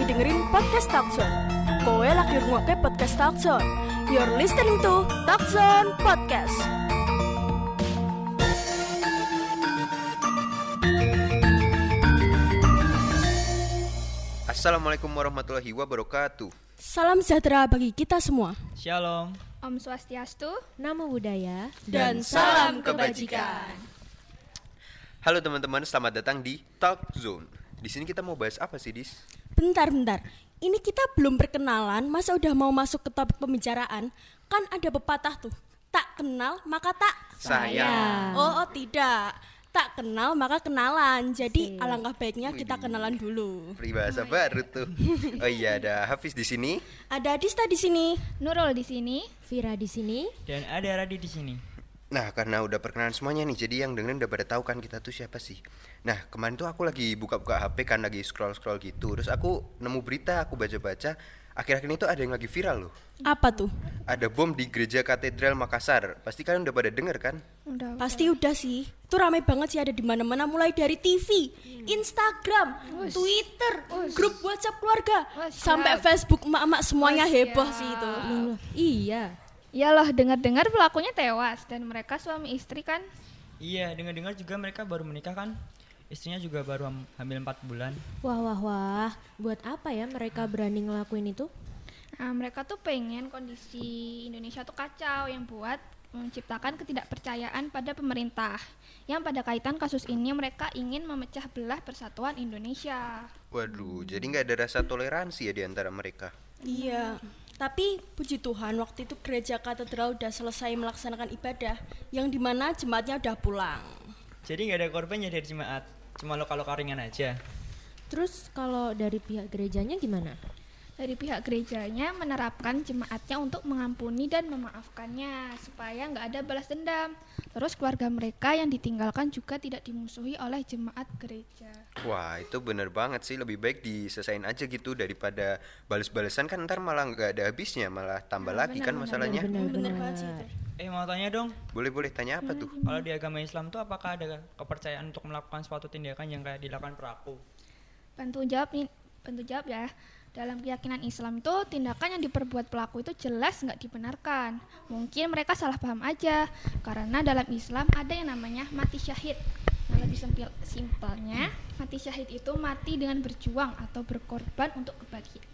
lagi dengerin podcast Talkzone. Kowe lagi ngrungokne podcast Talkzone. You're listening to Talkzone Podcast. Assalamualaikum warahmatullahi wabarakatuh. Salam sejahtera bagi kita semua. Shalom. Om Swastiastu. Nama budaya Dan salam kebajikan. Halo teman-teman, selamat datang di Talk Zone. Di sini kita mau bahas apa sih, Dis? Bentar, bentar. Ini kita belum perkenalan, masa udah mau masuk ke topik pembicaraan? Kan ada pepatah tuh. Tak kenal maka tak Sayang. Oh, oh tidak. Tak kenal maka kenalan. Jadi alangkah baiknya kita kenalan dulu. Peribahasa baru tuh. Oh iya, ada Hafiz di sini. Ada Dista di sini. Nurul di sini. Vira di sini. Dan ada Radi di sini. Nah, karena udah perkenalan semuanya nih, jadi yang dengerin udah pada tahu kan kita tuh siapa sih. Nah, kemarin tuh aku lagi buka-buka HP kan lagi scroll-scroll gitu. Terus aku nemu berita, aku baca-baca. Akhir-akhir ini tuh ada yang lagi viral loh. Apa tuh? Ada bom di gereja katedral Makassar. Pasti kalian udah pada denger kan? Udah. Pasti udah sih. Itu ramai banget sih ada di mana-mana mulai dari TV, Instagram, Wus. Twitter, Wus. grup WhatsApp keluarga, siap. sampai Facebook emak-emak semuanya heboh siap. sih itu. Iya. Ya loh, dengar-dengar pelakunya tewas dan mereka suami istri kan. Iya, dengar-dengar juga mereka baru menikah kan? Istrinya juga baru ham- hamil 4 bulan. Wah wah wah. Buat apa ya mereka berani ngelakuin itu? Nah, mereka tuh pengen kondisi Indonesia tuh kacau yang buat menciptakan ketidakpercayaan pada pemerintah. Yang pada kaitan kasus ini mereka ingin memecah belah persatuan Indonesia. Waduh, jadi nggak ada rasa toleransi ya di antara mereka. Iya. Tapi puji Tuhan waktu itu gereja katedral udah selesai melaksanakan ibadah yang di mana jemaatnya udah pulang. Jadi nggak ada korbannya dari jemaat. Cuma luka-luka ringan aja. Terus kalau dari pihak gerejanya gimana? Dari pihak gerejanya menerapkan jemaatnya untuk mengampuni dan memaafkannya supaya nggak ada balas dendam. Terus keluarga mereka yang ditinggalkan juga tidak dimusuhi oleh jemaat gereja. Wah itu bener banget sih lebih baik diselesain aja gitu daripada bales-balesan kan ntar malah nggak ada habisnya malah tambah Nah, lagi benar, kan benar, masalahnya Bener Bener bener. banget sih itu. Eh mau tanya dong, boleh-boleh tanya apa tuh kalau di agama Islam tuh apakah ada kepercayaan untuk melakukan suatu tindakan yang kayak dilakukan pelaku? Bantu jawab nih, bantu jawab ya. Dalam keyakinan Islam itu tindakan yang diperbuat pelaku itu jelas nggak dibenarkan. Mungkin mereka salah paham aja, karena dalam Islam ada yang namanya mati syahid. Nah, lebih sempil, simpelnya, mati syahid itu mati dengan berjuang atau berkorban untuk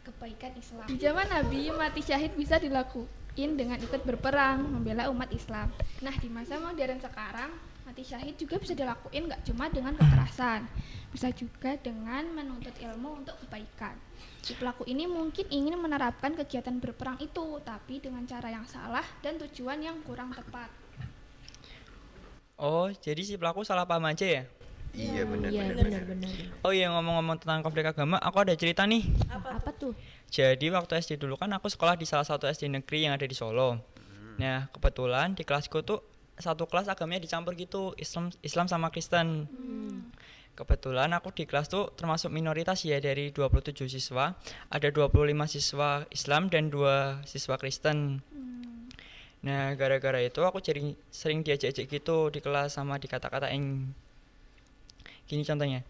kebaikan Islam. Di zaman Nabi, mati syahid bisa dilakuin dengan ikut berperang, membela umat Islam. Nah, di masa modern sekarang, mati syahid juga bisa dilakuin nggak cuma dengan kekerasan, bisa juga dengan menuntut ilmu untuk kebaikan. Si pelaku ini mungkin ingin menerapkan kegiatan berperang itu, tapi dengan cara yang salah dan tujuan yang kurang tepat. Oh, jadi si pelaku salah paham aja ya? iya Iya bener bener. bener. Oh iya ngomong-ngomong tentang konflik agama, aku ada cerita nih. Apa, tuh? Jadi waktu SD dulu kan aku sekolah di salah satu SD negeri yang ada di Solo. Nah kebetulan di kelasku tuh satu kelas agamanya dicampur gitu Islam Islam sama Kristen. Kebetulan aku di kelas tuh termasuk minoritas ya dari 27 siswa, ada 25 siswa Islam dan dua siswa Kristen. Nah, gara-gara itu aku jadi sering diajak-ajak gitu di kelas sama dikata-katain. Gini contohnya.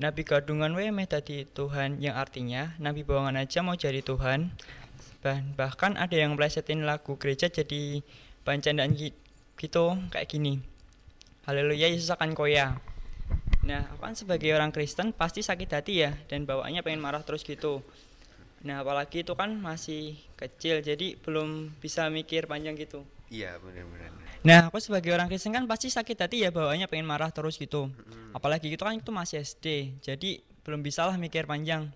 Nabi gadungan we meh dadi Tuhan yang artinya Nabi bawangan aja mau jadi Tuhan. Bah- bahkan ada yang melesetin lagu gereja jadi bahan candaan gitu kayak gini. Haleluya Yesus akan koya. Nah, aku kan sebagai orang Kristen pasti sakit hati ya dan bawaannya pengen marah terus gitu. Nah, apalagi itu kan masih kecil jadi belum bisa mikir panjang gitu. iya bener Nah, aku sebagai orang Kristen kan pasti sakit hati ya bawaannya pengen marah terus gitu. Apalagi gitu kan itu masih SD. Jadi belum bisa lah mikir panjang.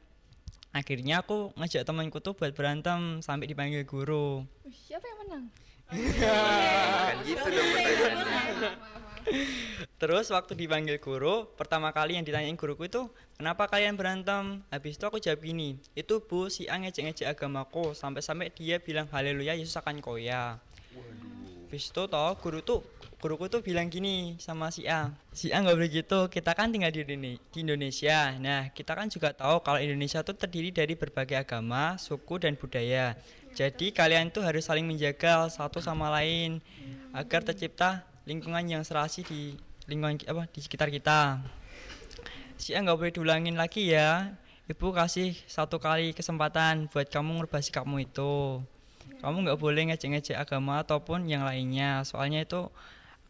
Akhirnya aku ngajak temanku tuh buat berantem sampai dipanggil guru. Siapa yang menang? kan gitu dong pertanyaannya Terus waktu dipanggil guru, pertama kali yang ditanyain guruku itu, kenapa kalian berantem? Habis itu aku jawab gini, itu bu si A ngejek-ngejek agamaku, sampai-sampai dia bilang haleluya Yesus akan koya. Habis itu toh guru tuh guruku tuh bilang gini sama si A, si A nggak boleh gitu, kita kan tinggal di, Indone- di Indonesia. Nah kita kan juga tahu kalau Indonesia tuh terdiri dari berbagai agama, suku dan budaya. Jadi kalian tuh harus saling menjaga satu sama lain agar tercipta lingkungan yang serasi di lingkungan apa di sekitar kita. Si A nggak boleh diulangin lagi ya. ibu kasih satu kali kesempatan buat kamu ngerubah sikapmu itu kamu nggak boleh ngejek-ngejek agama ataupun yang lainnya. Soalnya itu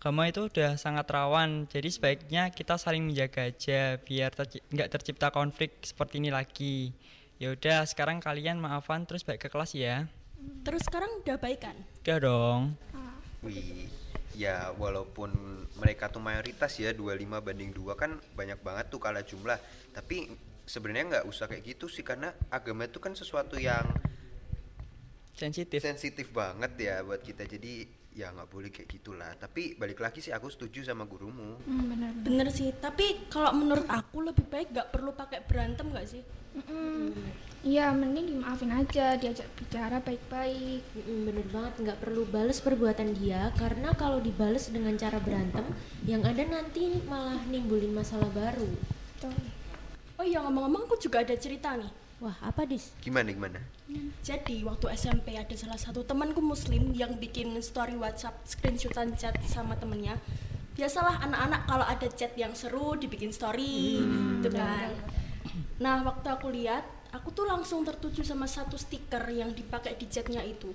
agama itu udah sangat rawan. Jadi sebaiknya kita saling menjaga aja biar terci- nggak tercipta konflik seperti ini lagi. Ya udah sekarang kalian maafan terus balik ke kelas ya. Terus sekarang udah baik kan? udah dong. Wih, ya walaupun mereka tuh mayoritas ya 25 banding 2 kan banyak banget tuh kalah jumlah. Tapi sebenarnya nggak usah kayak gitu sih karena agama itu kan sesuatu yang sensitif sensitif banget ya buat kita. Jadi ya nggak boleh kayak gitulah. Tapi balik lagi sih aku setuju sama gurumu. Hmm, benar. Bener sih, tapi kalau menurut aku lebih baik nggak perlu pakai berantem nggak sih? Iya, mending dimaafin aja, diajak bicara baik-baik. Mm-mm, bener banget nggak perlu bales perbuatan dia karena kalau dibales dengan cara berantem yang ada nanti malah nimbulin masalah baru Tuh. Oh iya ngomong-ngomong aku juga ada cerita nih. wah apa dis Gimana gimana? Jadi waktu SMP ada salah satu temanku muslim yang bikin story WhatsApp screenshotan chat sama temennya. Biasalah anak-anak kalau ada chat yang seru dibikin story, gitu kan. Nah waktu aku lihat, aku tuh langsung tertuju sama satu stiker yang dipakai di chatnya itu.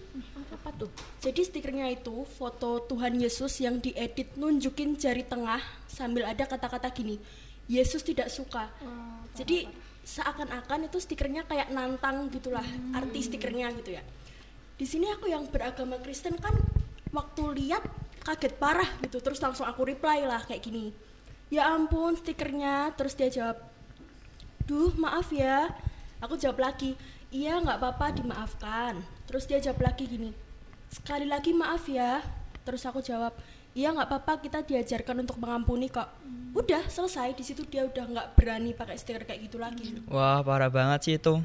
Apa tuh? Jadi stikernya itu foto Tuhan Yesus yang diedit nunjukin jari tengah sambil ada kata-kata gini, Yesus tidak suka. Jadi seakan-akan itu stikernya kayak nantang gitulah arti stikernya gitu ya. Di sini aku yang beragama Kristen kan waktu lihat kaget parah gitu terus langsung aku reply lah kayak gini. Ya ampun stikernya terus dia jawab, duh maaf ya. Aku jawab lagi, iya nggak apa-apa dimaafkan. Terus dia jawab lagi gini, sekali lagi maaf ya. Terus aku jawab, iya nggak apa-apa kita diajarkan untuk mengampuni kok. Udah selesai di situ dia udah nggak berani pakai stiker kayak gitu lagi. wah parah banget sih itu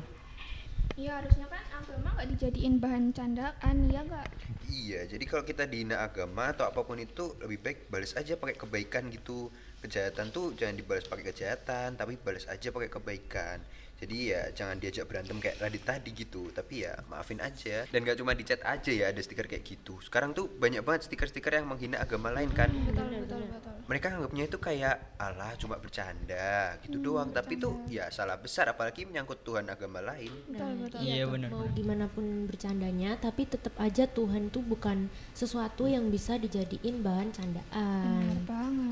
Iya, harusnya kan agama nggak dijadiin bahan candaan, ya nggak? Iya, jadi kalau kita dihina agama atau apa pun itu lebih baik balas aja pakai kebaikan gitu. Kejahatan tuh jangan dibalas pakai kejahatan, tapi balas aja pakai kebaikan. Jadi ya jangan diajak berantem kayak Radit tadi gitu, tapi ya maafin aja. Dan gak cuma di chat aja ya ada stiker kayak gitu. Sekarang tuh banyak banget stiker-stiker yang menghina agama lain kan. Betul, betul, betul. Mereka anggapnya itu kayak Allah cuma bercanda gitu doang, tapi tuh ya salah besar apalagi menyangkut Tuhan agama lain. Betul, betul. iya benar mau gimana pun bercandanya tapi tetap aja Tuhan tuh bukan sesuatu yang bisa dijadiin bahan candaan Benar banget.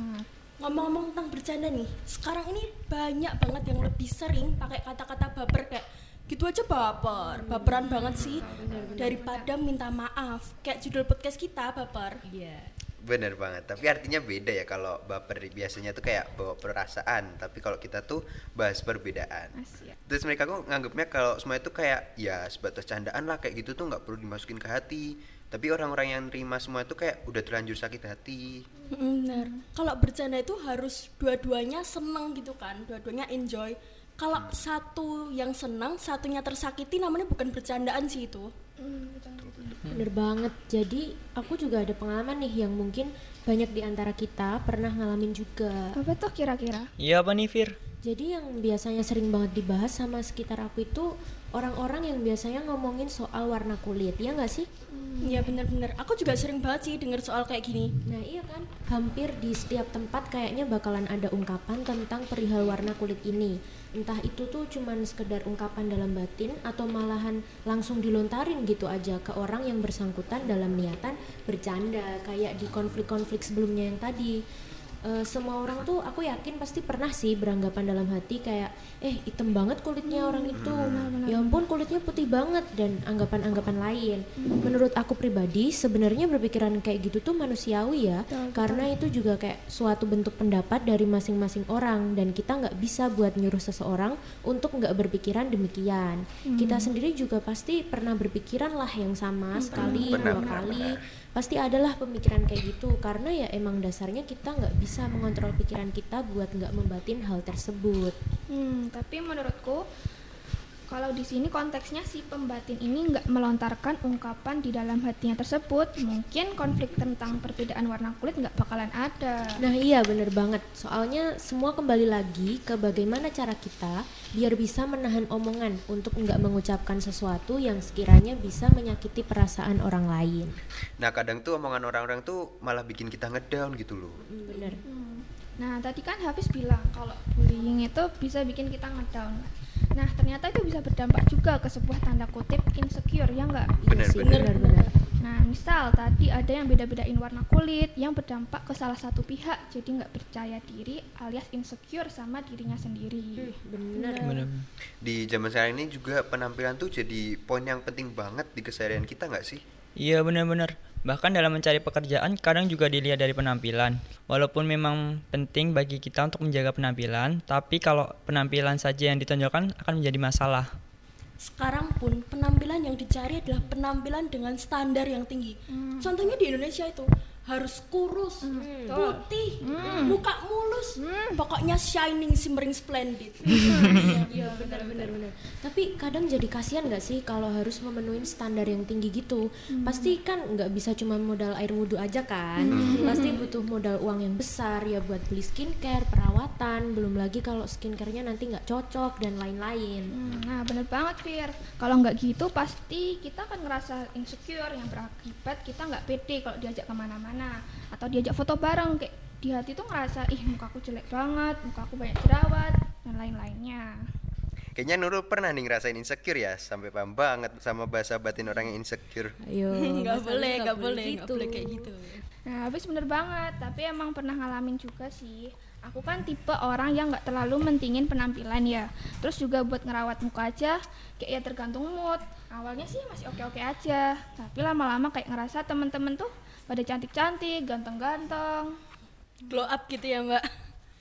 Ngomong-ngomong tentang bercanda nih, sekarang ini banyak banget yang lebih sering pakai kata-kata baper kayak gitu aja baper, baperan banget sih daripada minta maaf. Kayak judul podcast kita baper. iya Bener banget, tapi artinya beda ya kalau baper biasanya tuh kayak bawa perasaan, tapi kalau kita tuh bahas perbedaan. Asyik. Terus mereka kok nganggapnya kalau semua itu kayak ya sebatas candaan lah kayak gitu tuh nggak perlu dimasukin ke hati. Tapi orang-orang yang terima semua itu kayak udah terlanjur sakit hati. Benar. Kalau bercanda itu harus dua-duanya seneng gitu kan, dua-duanya enjoy. Kalau satu yang senang, satunya tersakiti namanya bukan bercandaan sih itu. Hmm, bener banget jadi aku juga ada pengalaman nih yang mungkin banyak di antara kita pernah ngalamin juga Apa tuh kira-kira? iya apa nih Fir Jadi yang biasanya sering banget dibahas sama sekitar aku itu orang-orang yang biasanya ngomongin soal warna kulit, ya nggak sih? Iya benar-benar. Aku juga sering banget sih denger soal kayak gini. Nah iya kan, hampir di setiap tempat kayaknya bakalan ada ungkapan tentang perihal warna kulit ini. Entah itu tuh cuman sekedar ungkapan dalam batin atau malahan langsung dilontarin gitu aja ke orang yang bersangkutan dalam niatan bercanda kayak di konflik-konflik sebelumnya yang tadi. Eh, semua orang tuh aku yakin pasti pernah sih beranggapan dalam hati kayak eh hitam banget kulitnya orang itu. Ya ampun kulitnya putih banget dan anggapan-anggapan lain. Menurut aku pribadi sebenarnya berpikiran kayak gitu tuh manusiawi ya karena itu juga kayak suatu bentuk pendapat dari masing-masing orang dan kita nggak bisa buat nyuruh seseorang untuk nggak berpikiran demikian. Kita sendiri juga pasti pernah berpikiran lah yang sama sekali Benar, dua benar, kali. benar. Pasti adalah pemikiran kayak gitu. Karena ya emang dasarnya kita nggak bisa mengontrol pikiran kita buat nggak membatin hal tersebut. Hmm, tapi menurutku kalau di sini konteksnya si pembatin ini nggak melontarkan ungkapan di dalam hatinya tersebut, mungkin konflik tentang perbedaan warna kulit nggak bakalan ada. nah iya bener banget soalnya semua kembali lagi ke bagaimana cara kita biar bisa menahan omongan untuk nggak mengucapkan sesuatu yang sekiranya bisa menyakiti perasaan orang lain Nah kadang tuh omongan orang-orang tuh malah bikin kita ngedown gitu loh. Hmm, bener Hmm. Nah, tadi kan Hafiz bilang kalau bullying itu bisa bikin kita ngedown. Nah, ternyata itu bisa berdampak juga ke sebuah tanda kutip insecure, ya nggak? Benar, Iya sih, benar. benar-benar. Nah, misal tadi ada yang beda-bedain warna kulit yang berdampak ke salah satu pihak, jadi nggak percaya diri alias insecure sama dirinya sendiri. Bener. Bener. Di zaman sekarang ini juga penampilan tuh jadi poin yang penting banget di keseharian kita nggak sih? Iya benar-benar. Bahkan dalam mencari pekerjaan kadang juga dilihat dari penampilan. Walaupun memang penting bagi kita untuk menjaga penampilan, tapi kalau penampilan saja yang ditonjolkan akan menjadi masalah. Sekarang pun penampilan yang dicari adalah penampilan dengan standar yang tinggi. Contohnya di Indonesia itu harus kurus, putih, muka mulus, pokoknya shining, shimmering, splendid. Iya benar-benar benar. Tapi kadang jadi kasihan nggak sih kalau harus memenuhi standar yang tinggi gitu. Pasti kan nggak bisa cuma modal air wudhu aja kan. Pasti butuh modal uang yang besar ya buat beli skincare, perawatan. Belum lagi kalau skincarenya nanti nggak cocok dan lain-lain. Hmm, Nah, bener banget, Fir. Kalau nggak gitu, pasti kita akan ngerasa insecure yang berakibat kita nggak pede kalau diajak ke mana-mana atau diajak foto bareng kayak di hati tuh ngerasa ih mukaku jelek banget, mukaku banyak jerawat dan lain-lainnya. Kayaknya Nurul pernah nih ngerasain insecure ya, sampai paham banget sama bahasa batin orang yang insecure. Ayo. Nggak Mas boleh, nggak boleh, nggak gitu. boleh kayak gitu. Nah, habis bener banget, tapi emang pernah ngalamin juga sih. Aku kan tipe orang yang nggak terlalu mentingin penampilan ya. Terus juga buat ngerawat muka aja, kayak ya tergantung mood. Awalnya sih masih oke-oke aja, tapi lama-lama kayak ngerasa temen-temen tuh pada cantik-cantik, ganteng-ganteng. Glow up gitu ya, Mbak.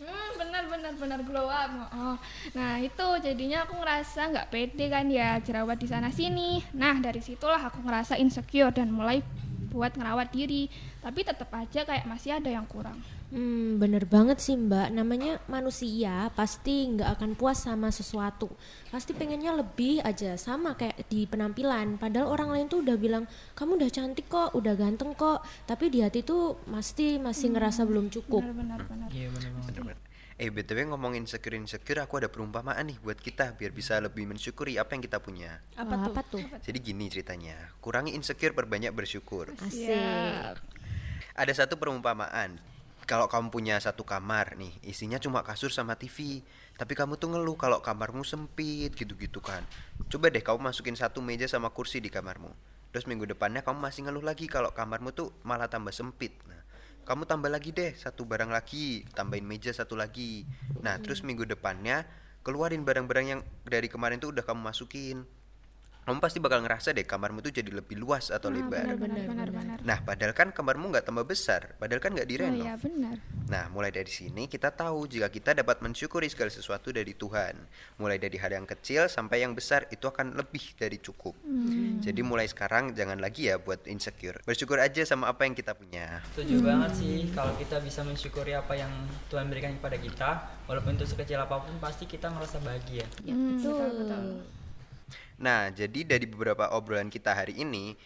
Hmm, benar benar benar glow up. Oh. Nah, itu jadinya aku ngerasa nggak pede kan ya jerawat di sana sini. Nah, dari situlah aku ngerasa insecure dan mulai buat ngerawat diri. Tapi tetap aja kayak masih ada yang kurang. Hmm, bener banget sih mbak. Namanya manusia pasti nggak akan puas sama sesuatu. Pasti pengennya lebih aja sama kayak di penampilan. Padahal orang lain tuh udah bilang kamu udah cantik kok, udah ganteng kok. Tapi di hati tuh pasti masih ngerasa belum cukup. Benar benar benar. Iya benar banget. Bener-bener. Eh BTW ngomongin insecure insecure aku ada perumpamaan nih buat kita biar bisa lebih mensyukuri apa yang kita punya. Apa Wah, tuh? Apa tuh? Jadi gini ceritanya, kurangi insecure perbanyak bersyukur. Asik. Ada satu perumpamaan. Kalau kamu punya satu kamar nih, isinya cuma kasur sama TV, tapi kamu tuh ngeluh kalau kamarmu sempit gitu-gitu kan. Coba deh kamu masukin satu meja sama kursi di kamarmu. Terus minggu depannya kamu masih ngeluh lagi kalau kamarmu tuh malah tambah sempit. Nah, kamu tambah lagi deh satu barang lagi, tambahin meja satu lagi. Nah, terus minggu depannya keluarin barang-barang yang dari kemarin tuh udah kamu masukin. Kamu pasti bakal ngerasa deh kamarmu tuh jadi lebih luas atau lebar. Benar benar benar. Nah, padahal kan kamarmu nggak tambah besar, padahal kan nggak Oh direnov. iya benar. Nah, mulai dari sini kita tahu jika kita dapat mensyukuri segala sesuatu dari Tuhan. Mulai dari hal yang kecil sampai yang besar itu akan lebih dari cukup. Jadi mulai sekarang jangan lagi ya buat insecure. Bersyukur aja sama apa yang kita punya. Setuju banget sih kalau kita bisa mensyukuri apa yang Tuhan berikan kepada kita, walaupun itu sekecil apa pun pasti kita merasa bahagia. Hmm, betul betul. Nah, jadi dari beberapa obrolan kita hari ini,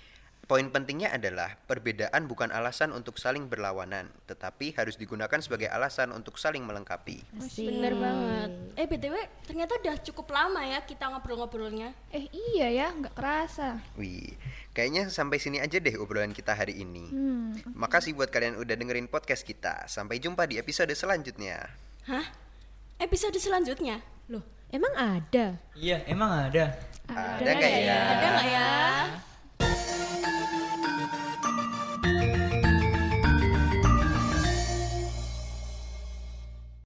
poin pentingnya adalah perbedaan bukan alasan untuk saling berlawanan, tetapi harus digunakan sebagai alasan untuk saling melengkapi. Asik. Bener banget. Eh BTW, ternyata udah cukup lama ya kita ngobrol-ngobrolnya. Eh iya ya, nggak kerasa. Wih, kayaknya sampai sini aja deh obrolan kita hari ini. Hmm. Makasih buat kalian udah dengerin podcast kita. Sampai jumpa di episode selanjutnya. Hah? Episode selanjutnya? Loh, emang ada? Iya, emang ada. Ada nggak ya? Ada nggak ya?